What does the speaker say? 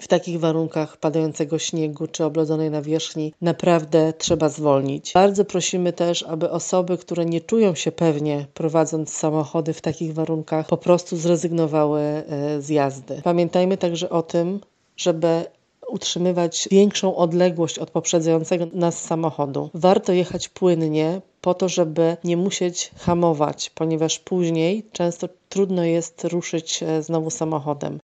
w takich warunkach padającego śniegu czy oblodzonej nawierzchni naprawdę trzeba zwolnić. Bardzo prosimy też, aby osoby, które nie czują się pewnie prowadząc samochody w takich warunkach, po prostu zrezygnowały e, z jazdy. Pamiętajmy także o tym, żeby utrzymywać większą odległość od poprzedzającego nas samochodu. Warto jechać płynnie, po to, żeby nie musieć hamować, ponieważ później często trudno jest ruszyć e, znowu samochodem.